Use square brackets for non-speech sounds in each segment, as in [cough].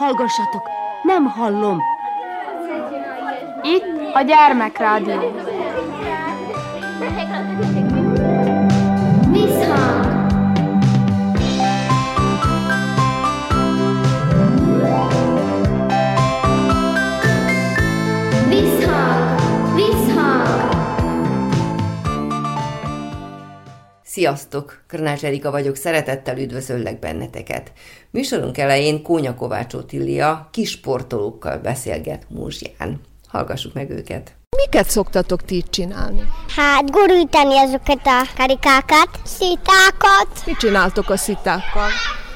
Hallgassatok, nem hallom. Itt a gyermekrádió. Sziasztok! Krnács Erika vagyok, szeretettel üdvözöllek benneteket. Műsorunk elején Kónya Kovácsó Tillia kisportolókkal beszélget Múzsján. Hallgassuk meg őket. Miket szoktatok ti csinálni? Hát gurítani azokat a karikákat, szitákat, Mit csináltok a szitákkal?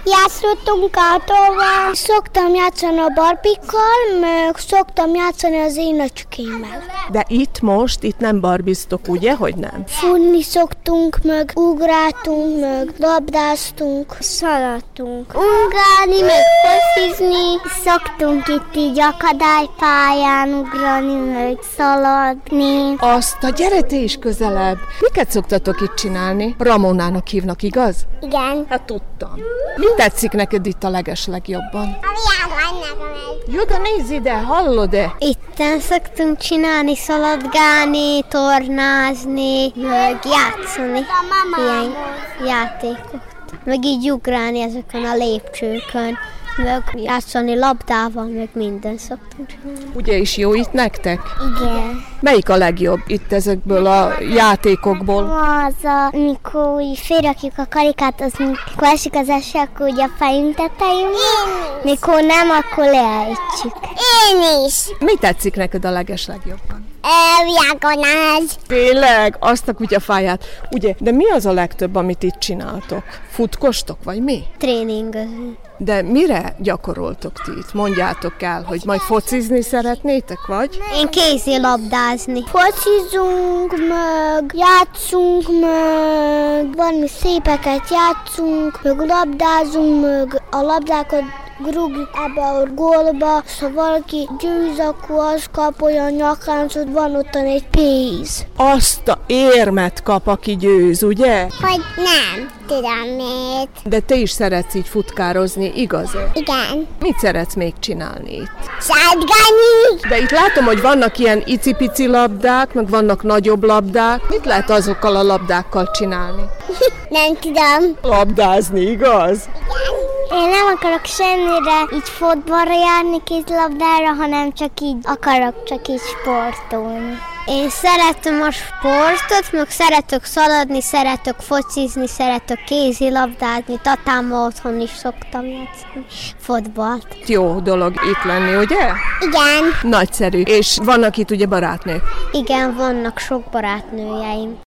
Játszottunk autóval, szoktam játszani a barbikkal, meg szoktam játszani az én öcskémmel. De itt most, itt nem barbiztok, ugye, hogy nem? Funni szoktunk, meg ugráltunk, meg labdáztunk, szaladtunk. Ugrálni, meg focizni. Szoktunk itt így akadálypályán ugrani, meg szaladni. Azt a gyere te is közelebb. Miket szoktatok itt csinálni? Ramonának hívnak, igaz? Igen. Hát tudtam. Mi tetszik neked itt a leges legjobban? A világ nekem Jó, de nézz ide, hallod-e? Itten szoktunk csinálni, szaladgálni, tornázni, meg játszani. Ilyen játékot. Meg így ugrálni ezeken a lépcsőkön, meg játszani labdával, meg minden szoktunk csinálni. Ugye is jó itt nektek? Igen. Melyik a legjobb itt ezekből a játékokból? Az, a, amikor félrakjuk a karikát, az mikor esik az eső, akkor ugye a fejünk tetején. Mikor nem, akkor leállítjuk. Én is. Mi tetszik neked a leges Viágonás. Tényleg, azt a kutyafáját. Ugye, de mi az a legtöbb, amit itt csináltok? Futkostok, vagy mi? Tréningözünk. De mire gyakoroltok ti itt? Mondjátok el, hogy majd focizni szeretnétek, vagy? Én kézilabdázni. Focizunk, meg játszunk, meg valami szépeket játszunk, meg labdázunk, meg a labdákat grugjuk ebbe a gólba, ha valaki győz, akkor az kap olyan nyakáncot, van ott egy pénz. Azt a érmet kap, aki győz, ugye? Hogy nem, tudom miért. De te is szeretsz így futkározni, igaz-e? Igen. Mit szeretsz még csinálni itt? Sátgányi! De itt látom, hogy vannak ilyen icipici labdák, meg vannak nagyobb labdák. Mit lehet azokkal a labdákkal csinálni? [laughs] Nem tudom. Labdázni, igaz? Én nem akarok semmire így fotbalra járni kézlabdára, hanem csak így akarok csak így sportolni. Én szeretem a sportot, meg szeretök szaladni, szeretök focizni, szeretök kézilabdázni, tatámmal otthon is szoktam játszani fotbalt. Jó dolog itt lenni, ugye? Igen. Nagyszerű. És vannak itt ugye barátnők. Igen, vannak sok barátnőjeim.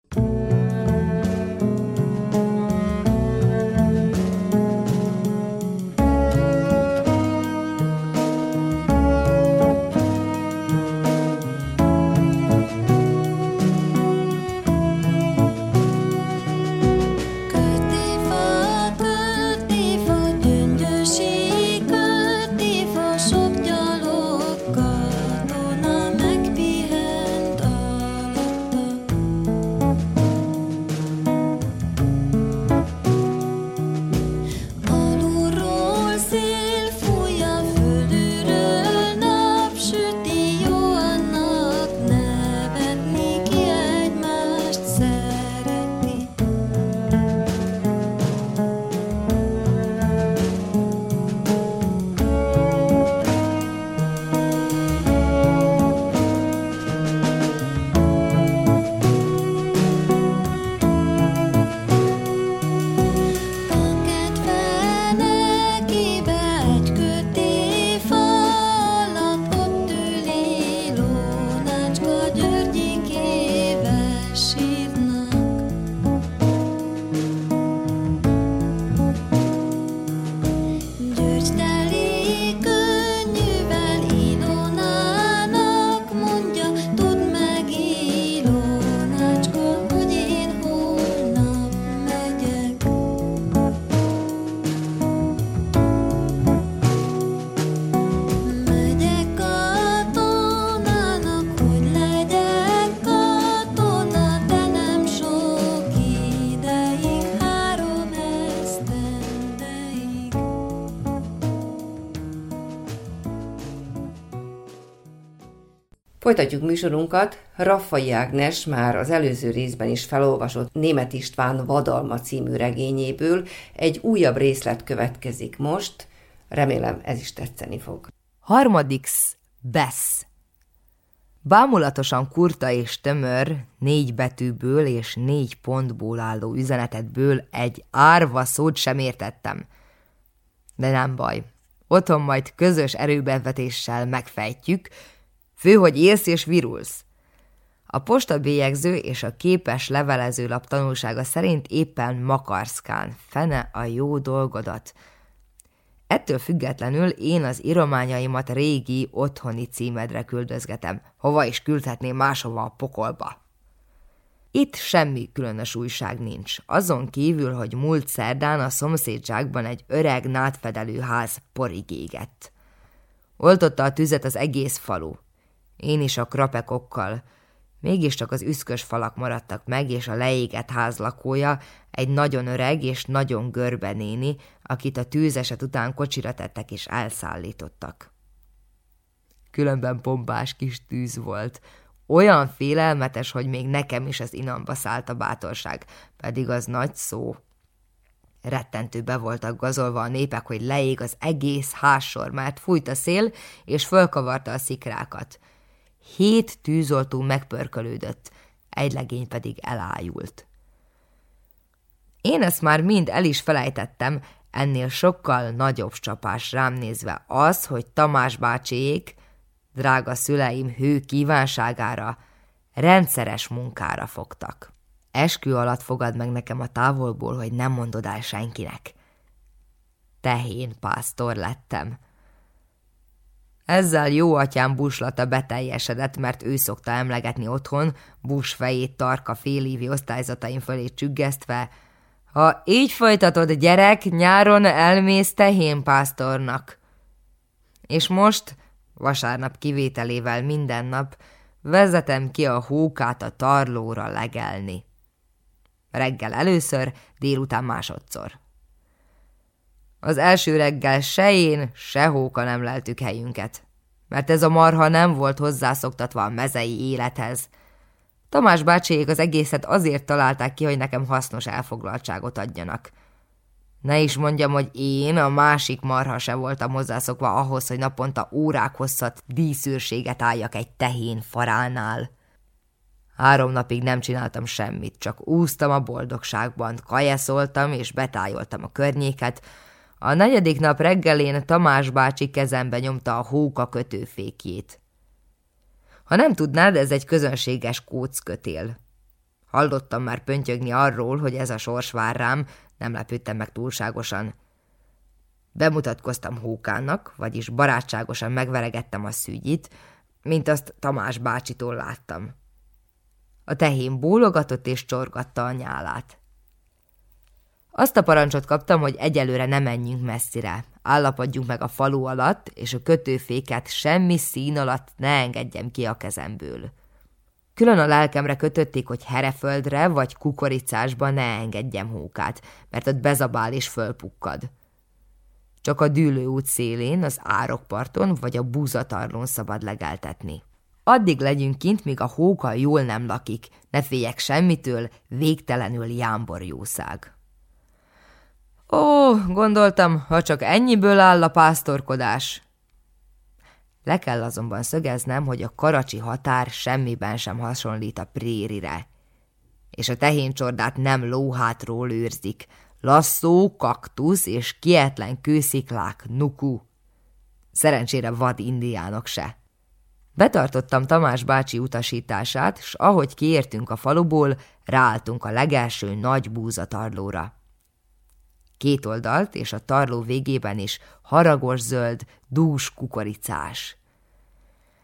Folytatjuk műsorunkat. Raffai Ágnes már az előző részben is felolvasott Német István Vadalma című regényéből. Egy újabb részlet következik most. Remélem ez is tetszeni fog. Harmadik Besz. Bámulatosan kurta és tömör, négy betűből és négy pontból álló üzenetedből egy árva szót sem értettem. De nem baj. Otthon majd közös erőbevetéssel megfejtjük, fő, hogy élsz és virulsz. A postabélyegző és a képes levelezőlap tanulsága szerint éppen makarszkán, fene a jó dolgodat – Ettől függetlenül én az írományaimat régi, otthoni címedre küldözgetem, hova is küldhetném máshova a pokolba. Itt semmi különös újság nincs, azon kívül, hogy múlt szerdán a szomszédságban egy öreg nátfedelő ház porig égett. Oltotta a tüzet az egész falu. Én is a krapekokkal, Mégiscsak az üszkös falak maradtak meg, és a leégett ház lakója, egy nagyon öreg és nagyon görbe néni, akit a tűzeset után kocsira tettek és elszállítottak. Különben pompás kis tűz volt, olyan félelmetes, hogy még nekem is az inamba szállt a bátorság, pedig az nagy szó. Rettentő be voltak gazolva a népek, hogy leég az egész házsor, mert fújt a szél, és fölkavarta a szikrákat. Hét tűzoltó megpörkölődött, egy legény pedig elájult. Én ezt már mind el is felejtettem, ennél sokkal nagyobb csapás rám nézve az, hogy Tamás bácsiék, drága szüleim hő kívánságára, rendszeres munkára fogtak. Eskü alatt fogad meg nekem a távolból, hogy nem mondod el senkinek. Tehén pásztor lettem. Ezzel jó atyám buslata beteljesedett, mert ő szokta emlegetni otthon, bus fejét tarka félévi osztályzataim fölé csüggesztve, ha így folytatod, gyerek, nyáron elmész tehénpásztornak. És most, vasárnap kivételével minden nap, vezetem ki a hókát a tarlóra legelni. Reggel először, délután másodszor. Az első reggel se én, se hóka nem leltük helyünket, mert ez a marha nem volt hozzászoktatva a mezei élethez. Tamás bácsiék az egészet azért találták ki, hogy nekem hasznos elfoglaltságot adjanak. Ne is mondjam, hogy én, a másik marha se voltam hozzászokva ahhoz, hogy naponta órák hosszat díszűrséget álljak egy tehén faránál. Három napig nem csináltam semmit, csak úsztam a boldogságban, kajeszoltam és betájoltam a környéket, a negyedik nap reggelén Tamás bácsi kezembe nyomta a hóka kötőfékjét. Ha nem tudnád, ez egy közönséges kóckötél. Hallottam már pöntyögni arról, hogy ez a sors vár rám, nem lepődtem meg túlságosan. Bemutatkoztam hókának, vagyis barátságosan megveregettem a szügyit, mint azt Tamás bácsitól láttam. A tehén bólogatott és csorgatta a nyálát. Azt a parancsot kaptam, hogy egyelőre ne menjünk messzire. Állapodjunk meg a falu alatt, és a kötőféket semmi szín alatt ne engedjem ki a kezemből. Külön a lelkemre kötötték, hogy hereföldre vagy kukoricásba ne engedjem hókát, mert ott bezabál és fölpukkad. Csak a dűlő út szélén, az árokparton vagy a búzatarlón szabad legeltetni. Addig legyünk kint, míg a hóka jól nem lakik, ne féljek semmitől, végtelenül jámbor jószág. Ó, gondoltam, ha csak ennyiből áll a pásztorkodás. Le kell azonban szögeznem, hogy a karacsi határ semmiben sem hasonlít a prérire. És a tehéncsordát nem lóhátról őrzik, lasszó, kaktusz és kietlen kősziklák, nuku. Szerencsére vad indiánok se. Betartottam Tamás bácsi utasítását, s ahogy kiértünk a faluból, ráálltunk a legelső nagy búzatarlóra két oldalt, és a tarló végében is haragos zöld, dús kukoricás.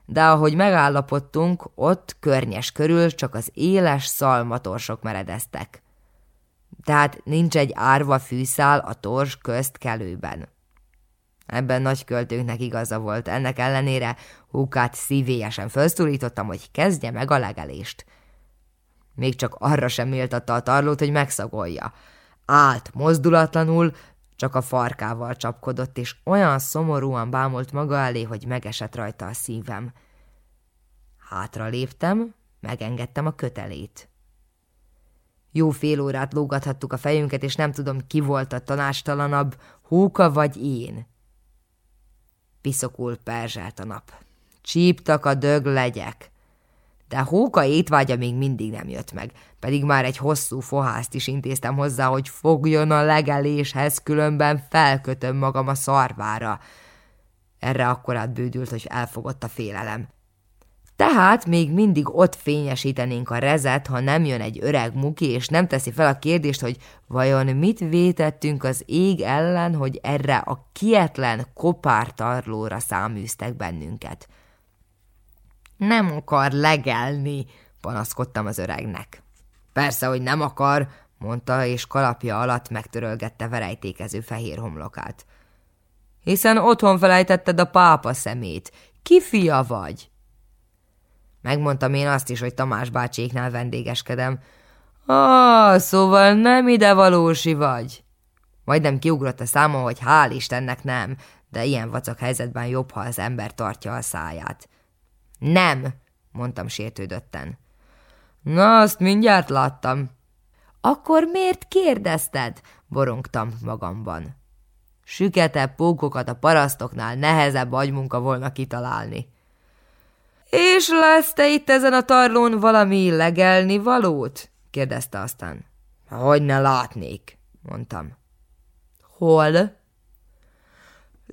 De ahogy megállapodtunk, ott környes körül csak az éles szalmatorsok meredeztek. Tehát nincs egy árva fűszál a tors közt kelőben. Ebben nagy költőnknek igaza volt, ennek ellenére húkát szívélyesen felszólítottam, hogy kezdje meg a legelést. Még csak arra sem méltatta a tarlót, hogy megszagolja – állt mozdulatlanul, csak a farkával csapkodott, és olyan szomorúan bámult maga elé, hogy megesett rajta a szívem. Hátra léptem, megengedtem a kötelét. Jó fél órát lógathattuk a fejünket, és nem tudom, ki volt a tanástalanabb, Hóka vagy én. Piszokul perzselt a nap. Csíptak a dög legyek. De Hóka étvágya még mindig nem jött meg, pedig már egy hosszú fohászt is intéztem hozzá, hogy fogjon a legeléshez, különben felkötöm magam a szarvára. Erre akkor átbődült, hogy elfogott a félelem. Tehát még mindig ott fényesítenénk a rezet, ha nem jön egy öreg muki, és nem teszi fel a kérdést, hogy vajon mit vétettünk az ég ellen, hogy erre a kietlen kopártarlóra száműztek bennünket. Nem akar legelni, panaszkodtam az öregnek. Persze, hogy nem akar, mondta, és kalapja alatt megtörölgette verejtékező fehér homlokát. Hiszen otthon felejtetted a pápa szemét. Ki fia vagy? Megmondtam én azt is, hogy Tamás bácséknál vendégeskedem. Ah, szóval nem ide valósi vagy. Majdnem kiugrott a számon, hogy hál' Istennek nem, de ilyen vacak helyzetben jobb, ha az ember tartja a száját. Nem, mondtam sértődötten. Na, azt mindjárt láttam. Akkor miért kérdezted? borongtam magamban. Süketebb pókokat a parasztoknál nehezebb agymunka volna kitalálni. És lesz te itt ezen a tarlón valami legelni valót? kérdezte aztán. Hogy ne látnék, mondtam. Hol?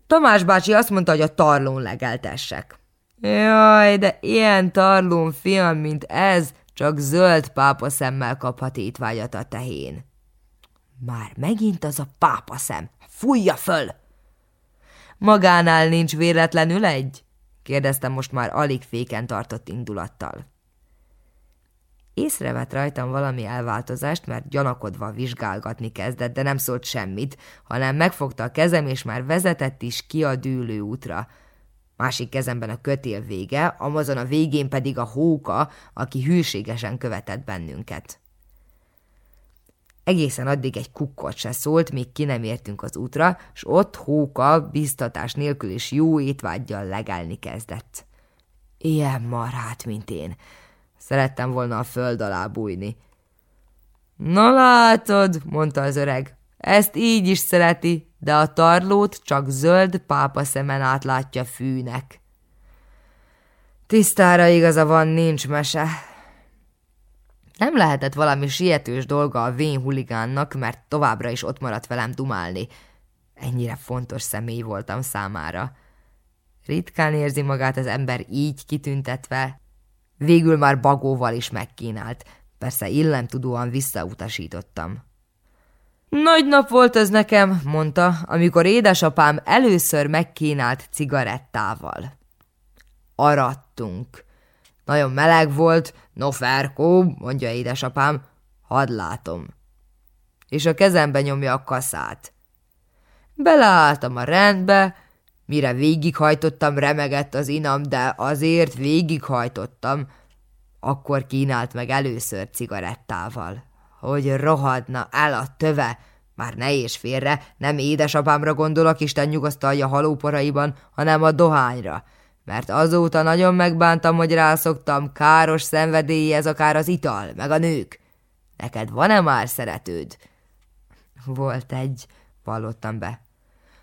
Tamás bácsi azt mondta, hogy a tarlón legeltessek. Jaj, de ilyen tarlón fiam, mint ez, csak zöld pápa szemmel kaphat étvágyat a tehén. Már megint az a pápa szem. Fújja föl! Magánál nincs véletlenül egy? kérdeztem most már alig féken tartott indulattal. Észrevett rajtam valami elváltozást, mert gyanakodva vizsgálgatni kezdett, de nem szólt semmit, hanem megfogta a kezem, és már vezetett is ki a dűlő útra. Másik kezemben a kötél vége, amazon a végén pedig a hóka, aki hűségesen követett bennünket. Egészen addig egy kukkot se szólt, míg ki nem értünk az útra, s ott hóka biztatás nélkül is jó étvágyjal legelni kezdett. Ilyen marhát, mint én. Szerettem volna a föld alá bújni. Na látod, mondta az öreg, ezt így is szereti, de a tarlót csak zöld pápa szemen átlátja fűnek. Tisztára igaza van, nincs mese, nem lehetett valami sietős dolga a vén huligánnak, mert továbbra is ott maradt velem dumálni. Ennyire fontos személy voltam számára. Ritkán érzi magát az ember így kitüntetve. Végül már bagóval is megkínált. Persze illemtudóan visszautasítottam. Nagy nap volt ez nekem, mondta, amikor édesapám először megkínált cigarettával. Arattunk. Nagyon meleg volt, no Ferkó, mondja édesapám, hadd látom. És a kezembe nyomja a kaszát. Beleálltam a rendbe, mire végighajtottam, remegett az inam, de azért végighajtottam. Akkor kínált meg először cigarettával. Hogy rohadna el a töve, már ne és félre, nem édesapámra gondolok, Isten nyugasztalja halóporaiban, hanem a dohányra – mert azóta nagyon megbántam, hogy rászoktam, káros szenvedélyi ez akár az ital, meg a nők. Neked van-e már szeretőd? Volt egy, vallottam be.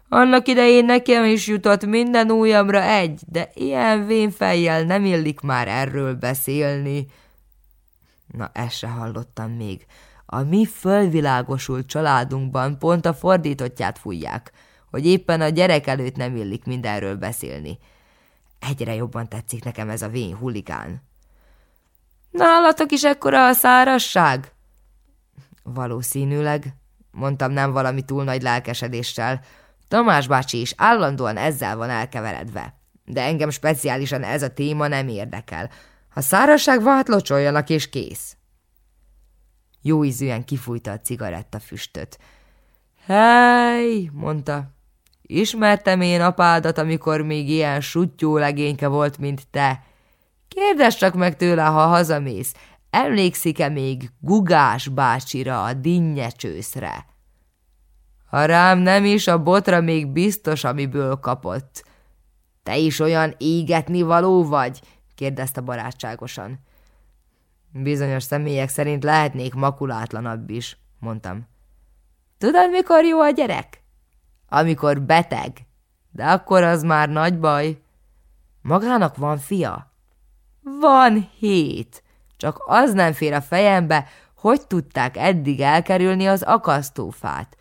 Annak idején nekem is jutott minden újamra egy, de ilyen vénfejjel nem illik már erről beszélni. Na, ezt se hallottam még. A mi fölvilágosult családunkban pont a fordítottját fújják, hogy éppen a gyerek előtt nem illik mindenről beszélni. Egyre jobban tetszik nekem ez a vén huligán. Nálatok is ekkora a szárasság? Valószínűleg, mondtam nem valami túl nagy lelkesedéssel. Tamás bácsi is állandóan ezzel van elkeveredve. De engem speciálisan ez a téma nem érdekel. Ha szárasság van, hát locsoljanak és kész. Jó ízűen kifújta a cigaretta füstöt. Hely, mondta, Ismertem én apádat, amikor még ilyen sutyó legényke volt, mint te. Kérdezz csak meg tőle, ha hazamész, emlékszik-e még Gugás bácsira, a dinnyecsőszre? Ha rám nem is, a botra még biztos, amiből kapott. Te is olyan égetni való vagy? Kérdezte barátságosan. Bizonyos személyek szerint lehetnék makulátlanabb is, mondtam. Tudod, mikor jó a gyerek? Amikor beteg. De akkor az már nagy baj. Magának van fia? Van hét. Csak az nem fér a fejembe, hogy tudták eddig elkerülni az akasztófát.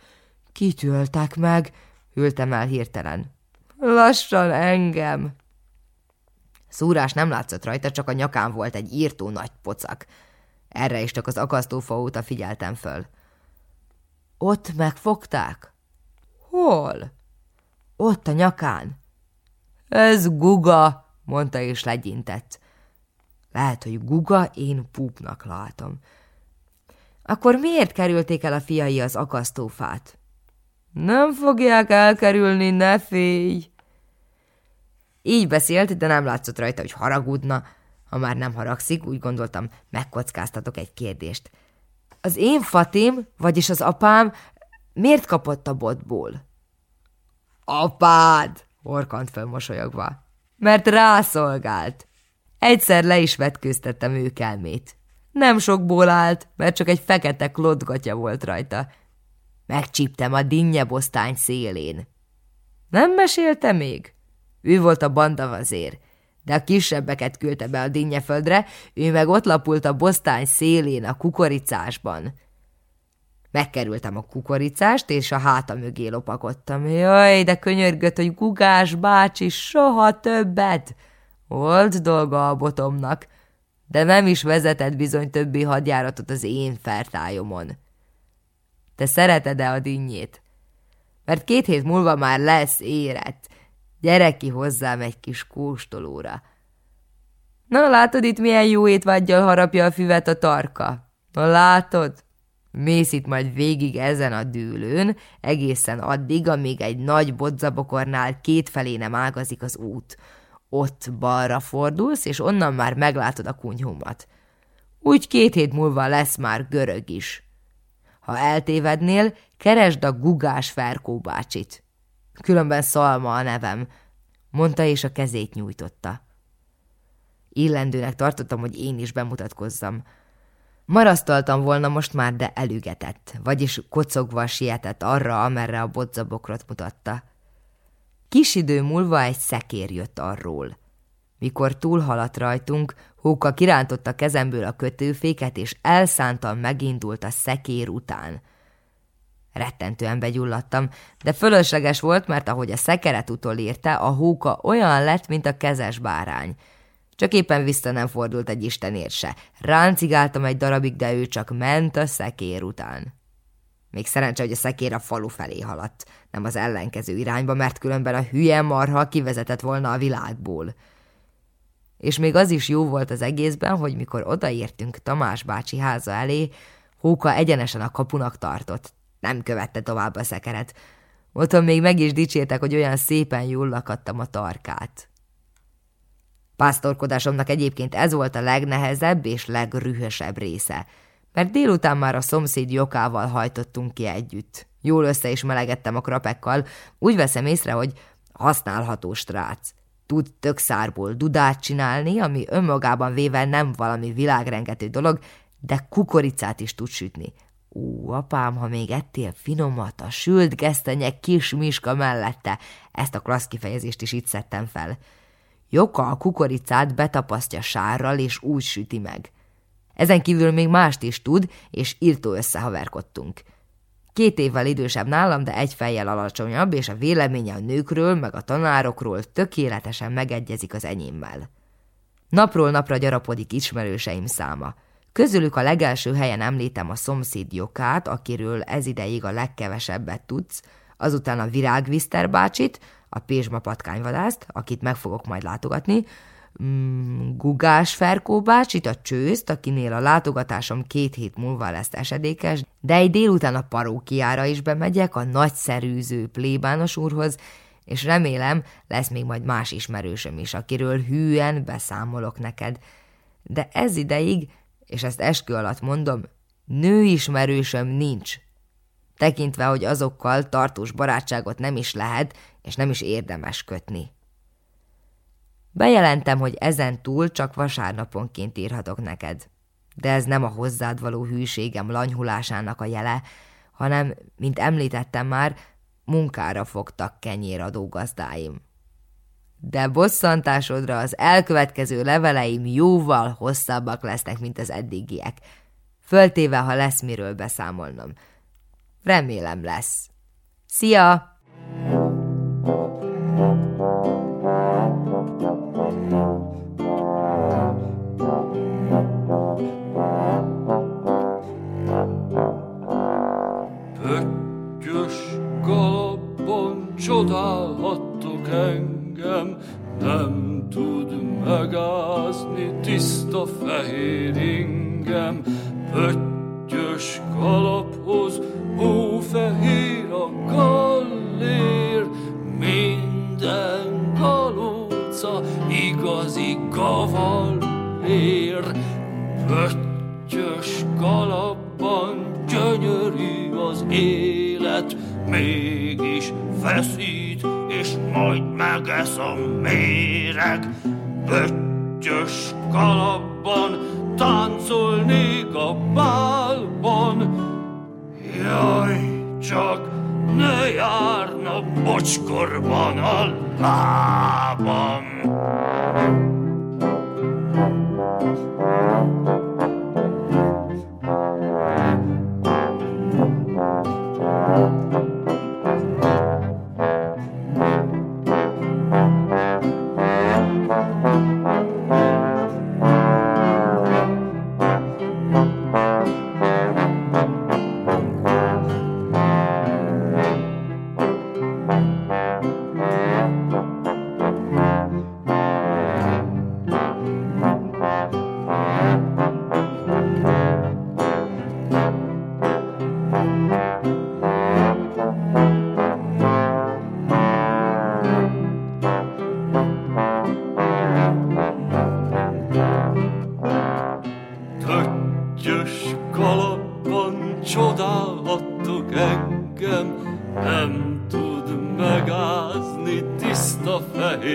Kitöltek meg, ültem el hirtelen. Lassan engem. Szúrás nem látszott rajta, csak a nyakán volt egy írtó nagy pocak. Erre is csak az akasztófa óta figyeltem föl. Ott megfogták? Hol? Ott a nyakán. Ez guga, mondta és legyintett. Lehet, hogy guga, én púpnak látom. Akkor miért kerülték el a fiai az akasztófát? Nem fogják elkerülni, ne félj! Így beszélt, de nem látszott rajta, hogy haragudna. Ha már nem haragszik, úgy gondoltam, megkockáztatok egy kérdést. Az én Fatim, vagyis az apám, miért kapott a botból? Apád! horkant fel mosolyogva. Mert rászolgált. Egyszer le is vetkőztettem őkelmét. Nem sokból állt, mert csak egy fekete klodgatja volt rajta. Megcsíptem a dinnyebosztány szélén. Nem mesélte még? Ő volt a bandavazér, de a kisebbeket küldte be a dinnyeföldre, ő meg ott lapult a bosztány szélén a kukoricásban. Megkerültem a kukoricást, és a háta mögé lopakodtam. Jaj, de könyörgött, hogy Gugás bácsi soha többet! Volt dolga a botomnak, de nem is vezetett bizony többi hadjáratot az én fertájomon. Te szereted-e a dinnyét? Mert két hét múlva már lesz érett. Gyere ki hozzám egy kis kóstolóra. Na, látod itt milyen jó étvágyjal harapja a füvet a tarka? Na, látod? Mész itt majd végig ezen a dűlőn, egészen addig, amíg egy nagy bodzabokornál kétfelé nem ágazik az út. Ott balra fordulsz, és onnan már meglátod a kunyhumat. Úgy két hét múlva lesz már görög is. Ha eltévednél, keresd a gugás Ferkó bácsit. Különben Szalma a nevem, mondta és a kezét nyújtotta. Illendőnek tartottam, hogy én is bemutatkozzam. Marasztaltam volna most már, de elügetett, vagyis kocogva sietett arra, amerre a bodzabokrot mutatta. Kis idő múlva egy szekér jött arról. Mikor túlhaladt rajtunk, Hóka kirántotta kezemből a kötőféket, és elszántan megindult a szekér után. Rettentően begyulladtam, de fölösleges volt, mert ahogy a szekeret utolérte, a hóka olyan lett, mint a kezes bárány. Csak éppen vissza nem fordult egy istenért se. Ráncigáltam egy darabig, de ő csak ment a szekér után. Még szerencse, hogy a szekér a falu felé haladt, nem az ellenkező irányba, mert különben a hülye marha kivezetett volna a világból. És még az is jó volt az egészben, hogy mikor odaértünk Tamás bácsi háza elé, Hóka egyenesen a kapunak tartott. Nem követte tovább a szekeret. Otthon még meg is dicsértek, hogy olyan szépen jól lakadtam a tarkát. Pásztorkodásomnak egyébként ez volt a legnehezebb és legrühösebb része, mert délután már a szomszéd jokával hajtottunk ki együtt. Jól össze is melegettem a krapekkal, úgy veszem észre, hogy használható strác. Tud tök szárból dudát csinálni, ami önmagában véve nem valami világrengető dolog, de kukoricát is tud sütni. Ó, apám, ha még ettél finomat, a sült gesztenye kis miska mellette, ezt a klassz kifejezést is itt szedtem fel. Joka a kukoricát betapasztja sárral, és úgy süti meg. Ezen kívül még mást is tud, és írtó összehaverkodtunk. Két évvel idősebb nálam, de egy fejjel alacsonyabb, és a véleménye a nőkről, meg a tanárokról tökéletesen megegyezik az enyémmel. Napról napra gyarapodik ismerőseim száma. Közülük a legelső helyen említem a szomszéd Jokát, akiről ez ideig a legkevesebbet tudsz, azután a Virágviszter bácsit, a Pézsma patkányvadászt, akit meg fogok majd látogatni, mm, Gugás Ferkó bácsit, a csőzt, akinél a látogatásom két hét múlva lesz esedékes, de egy délután a parókiára is bemegyek a nagyszerűző plébános úrhoz, és remélem lesz még majd más ismerősöm is, akiről hűen beszámolok neked. De ez ideig, és ezt eskü alatt mondom, nőismerősöm nincs, tekintve, hogy azokkal tartós barátságot nem is lehet, és nem is érdemes kötni. Bejelentem, hogy ezen túl csak vasárnaponként írhatok neked. De ez nem a hozzád való hűségem lanyhulásának a jele, hanem, mint említettem már, munkára fogtak kenyéradó gazdáim. De bosszantásodra az elkövetkező leveleim jóval hosszabbak lesznek, mint az eddigiek. Föltéve, ha lesz miről beszámolnom. Remélem lesz. Szia! csodálhattok engem,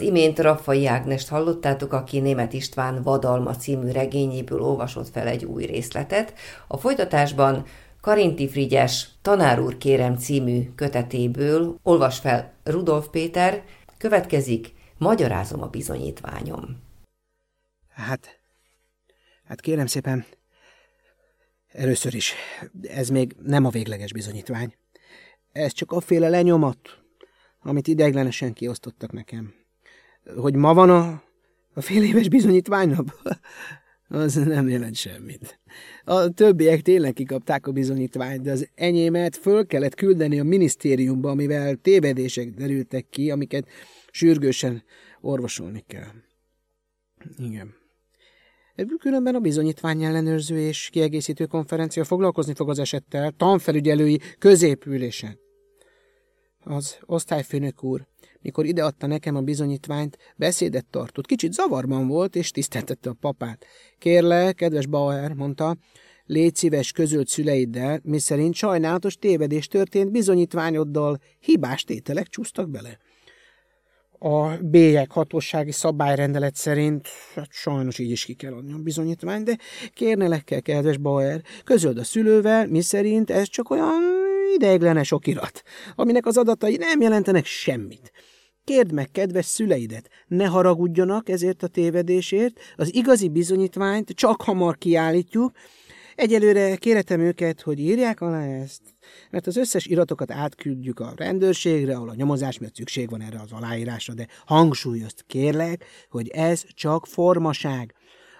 imént Raffai Ágnest hallottátok, aki Német István Vadalma című regényéből olvasott fel egy új részletet. A folytatásban Karinti Frigyes Tanár úr kérem című kötetéből olvas fel Rudolf Péter, következik Magyarázom a bizonyítványom. Hát, hát kérem szépen, először is, ez még nem a végleges bizonyítvány. Ez csak a féle lenyomat, amit ideiglenesen kiosztottak nekem hogy ma van a, a fél éves bizonyítványnap? [laughs] az nem jelent semmit. A többiek tényleg kikapták a bizonyítványt, de az enyémet föl kellett küldeni a minisztériumba, amivel tévedések derültek ki, amiket sürgősen orvosolni kell. Igen. Különben a bizonyítvány ellenőrző és kiegészítő konferencia foglalkozni fog az esettel tanfelügyelői középülésen. Az osztályfőnök úr mikor ideadta nekem a bizonyítványt, beszédet tartott. Kicsit zavarban volt, és tiszteltette a papát. Kérle, kedves Bauer, mondta, légy szíves közölt szüleiddel, miszerint sajnálatos tévedés történt bizonyítványoddal, hibás tételek csúsztak bele. A bélyek hatósági szabályrendelet szerint, hát sajnos így is ki kell adni a bizonyítványt, de kérnelek kell, kedves Bauer, közöld a szülővel, miszerint ez csak olyan ideiglenes okirat, aminek az adatai nem jelentenek semmit. Kérd meg kedves szüleidet, ne haragudjanak ezért a tévedésért, az igazi bizonyítványt csak hamar kiállítjuk, Egyelőre kéretem őket, hogy írják alá ezt, mert az összes iratokat átküldjük a rendőrségre, ahol a nyomozás miatt szükség van erre az aláírásra, de hangsúlyozt kérlek, hogy ez csak formaság.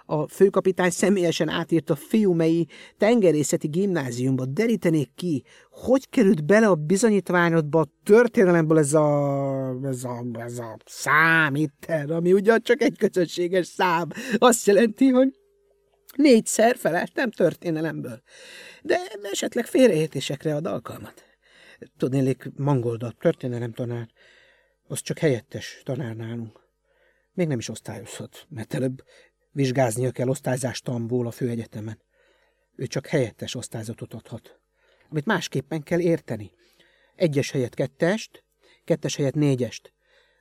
A főkapitány személyesen átírta fiumei tengerészeti gimnáziumba, derítenék ki, hogy került bele a bizonyítványodba a történelemből ez a, ez a, ez a szám itt, ami ugyan csak egy közösséges szám. Azt jelenti, hogy négyszer feleltem történelemből, de esetleg félreértésekre ad alkalmat. Tudnélik, Mangold a történelem tanár, az csak helyettes tanár nálunk. Még nem is osztályozhat, mert előbb Vizsgáznia kell osztályzástamból a főegyetemen. Ő csak helyettes osztályzatot adhat. Amit másképpen kell érteni. Egyes helyett kettest, kettes helyett négyest.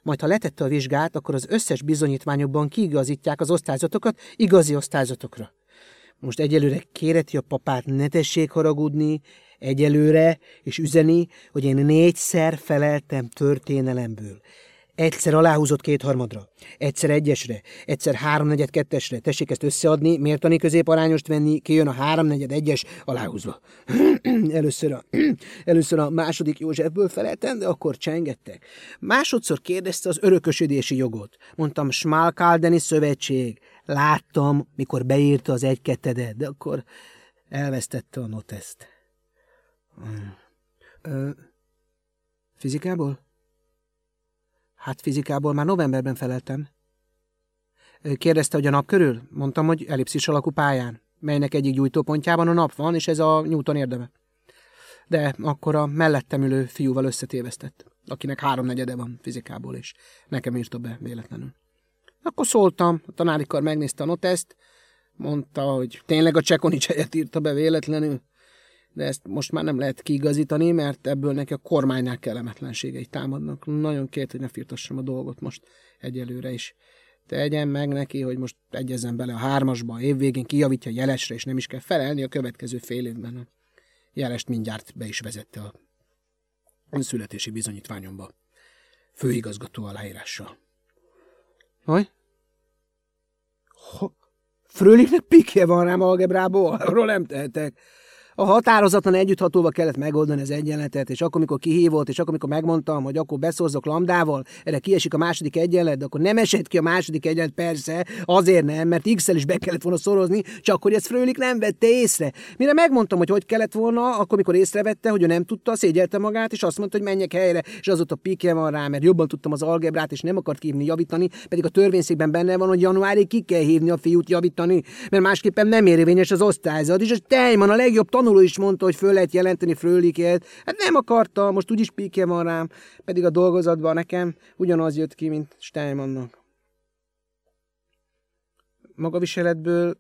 Majd ha letette a vizsgát, akkor az összes bizonyítványokban kiigazítják az osztályzatokat igazi osztályzatokra. Most egyelőre kéreti a papát, ne tessék haragudni, egyelőre, és üzeni, hogy én négyszer feleltem történelemből. Egyszer aláhúzott kétharmadra, egyszer egyesre, egyszer háromnegyed kettesre. Tessék ezt összeadni, mértani középarányost venni, kijön a háromnegyed egyes aláhúzva. [clears throat] először, a, [clears throat] először a második Józsefből feleltem, de akkor csengettek. Másodszor kérdezte az örökösödési jogot. Mondtam, Smalkaldeni szövetség. Láttam, mikor beírta az egy-kettedet, de akkor elvesztette a noteszt. Ö, fizikából? Hát fizikából már novemberben feleltem. Kérdezte, hogy a nap körül? Mondtam, hogy ellipszis alakú pályán, melynek egyik gyújtópontjában a nap van, és ez a Newton érdeme. De akkor a mellettem ülő fiúval összetévesztett, akinek háromnegyede van fizikából, és nekem írta be véletlenül. Akkor szóltam, a tanárikar megnézte a noteszt, mondta, hogy tényleg a Csekonics helyet írta be véletlenül, de ezt most már nem lehet kiigazítani, mert ebből neki a kormánynál kellemetlenségei támadnak. Nagyon kért, hogy ne firtassam a dolgot most egyelőre is. Tegyen meg neki, hogy most egyezzen bele a hármasba, évvégén kijavítja jelesre, és nem is kell felelni a következő fél évben. Jelest mindjárt be is vezette a születési bizonyítványomba. Főigazgató aláírással. Hogy? Fröliknek pikje van rám algebrából, arról nem tehetek. A határozatlan együtthatóval kellett megoldani az egyenletet, és akkor, mikor kihívott, és akkor, mikor megmondtam, hogy akkor beszorzok lambdával, erre kiesik a második egyenlet, de akkor nem esett ki a második egyenlet, persze, azért nem, mert x is be kellett volna szorozni, csak hogy ezt Frölik nem vette észre. Mire megmondtam, hogy hogy kellett volna, akkor, mikor észrevette, hogy ő nem tudta, szégyelte magát, és azt mondta, hogy menjek helyre, és azóta pikje van rá, mert jobban tudtam az algebrát, és nem akart hívni, javítani, pedig a törvényszékben benne van, hogy januárig ki kell hívni a fiút javítani, mert másképpen nem érvényes az osztályzat, és a Tejman a legjobb tanul tanuló is mondta, hogy föl lehet jelenteni Frölikért. Hát nem akarta, most úgyis píkje van rám, pedig a dolgozatban nekem ugyanaz jött ki, mint Steinmannnak. Magaviseletből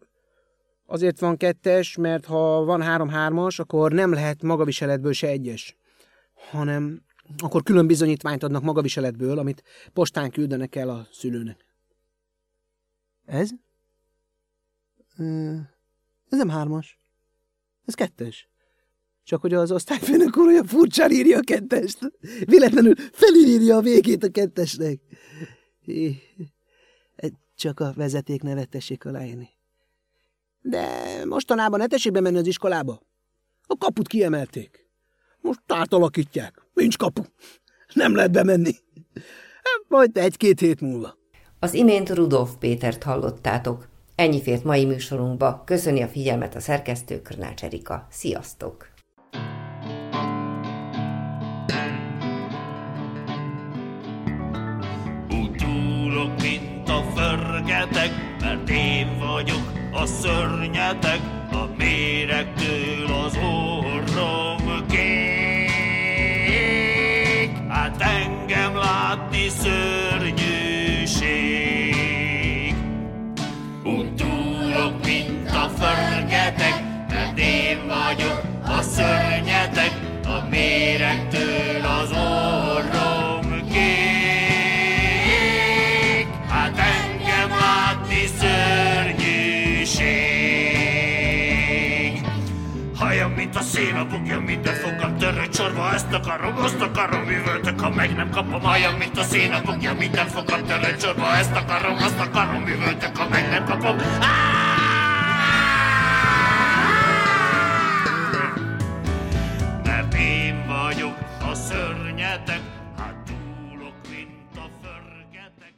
azért van kettes, mert ha van három-hármas, akkor nem lehet magaviseletből se egyes, hanem akkor külön bizonyítványt adnak magaviseletből, amit postán küldenek el a szülőnek. Ez? Ez nem hármas. Ez kettes. Csak hogy az osztályfőnök úr olyan furcsán írja a kettest. Véletlenül felírja a végét a kettesnek. Csak a vezeték nevet tessék aláírni. De mostanában ne tessék bemenni az iskolába. A kaput kiemelték. Most átalakítják. Nincs kapu. Nem lehet bemenni. Hát majd egy-két hét múlva. Az imént Rudolf Pétert hallottátok. Ennyi fért mai műsorunkba. Köszöni a figyelmet a szerkesztő Körnács Erika. Sziasztok! Úgy mint a förgetek, mert én vagyok a szörnyetek, a méregtől az orrom kék. Hát engem látni szörnyűség. Kapjam, minden fogam, törött sorba, ezt akarom, azt akarom, üvöltök, ha meg nem kapom, halljam, mint a szén a fogja, minden fogam, törött sorba, ezt akarom, azt akarom, üvöltök, ha meg nem kapom. Mert én vagyok a szörnyetek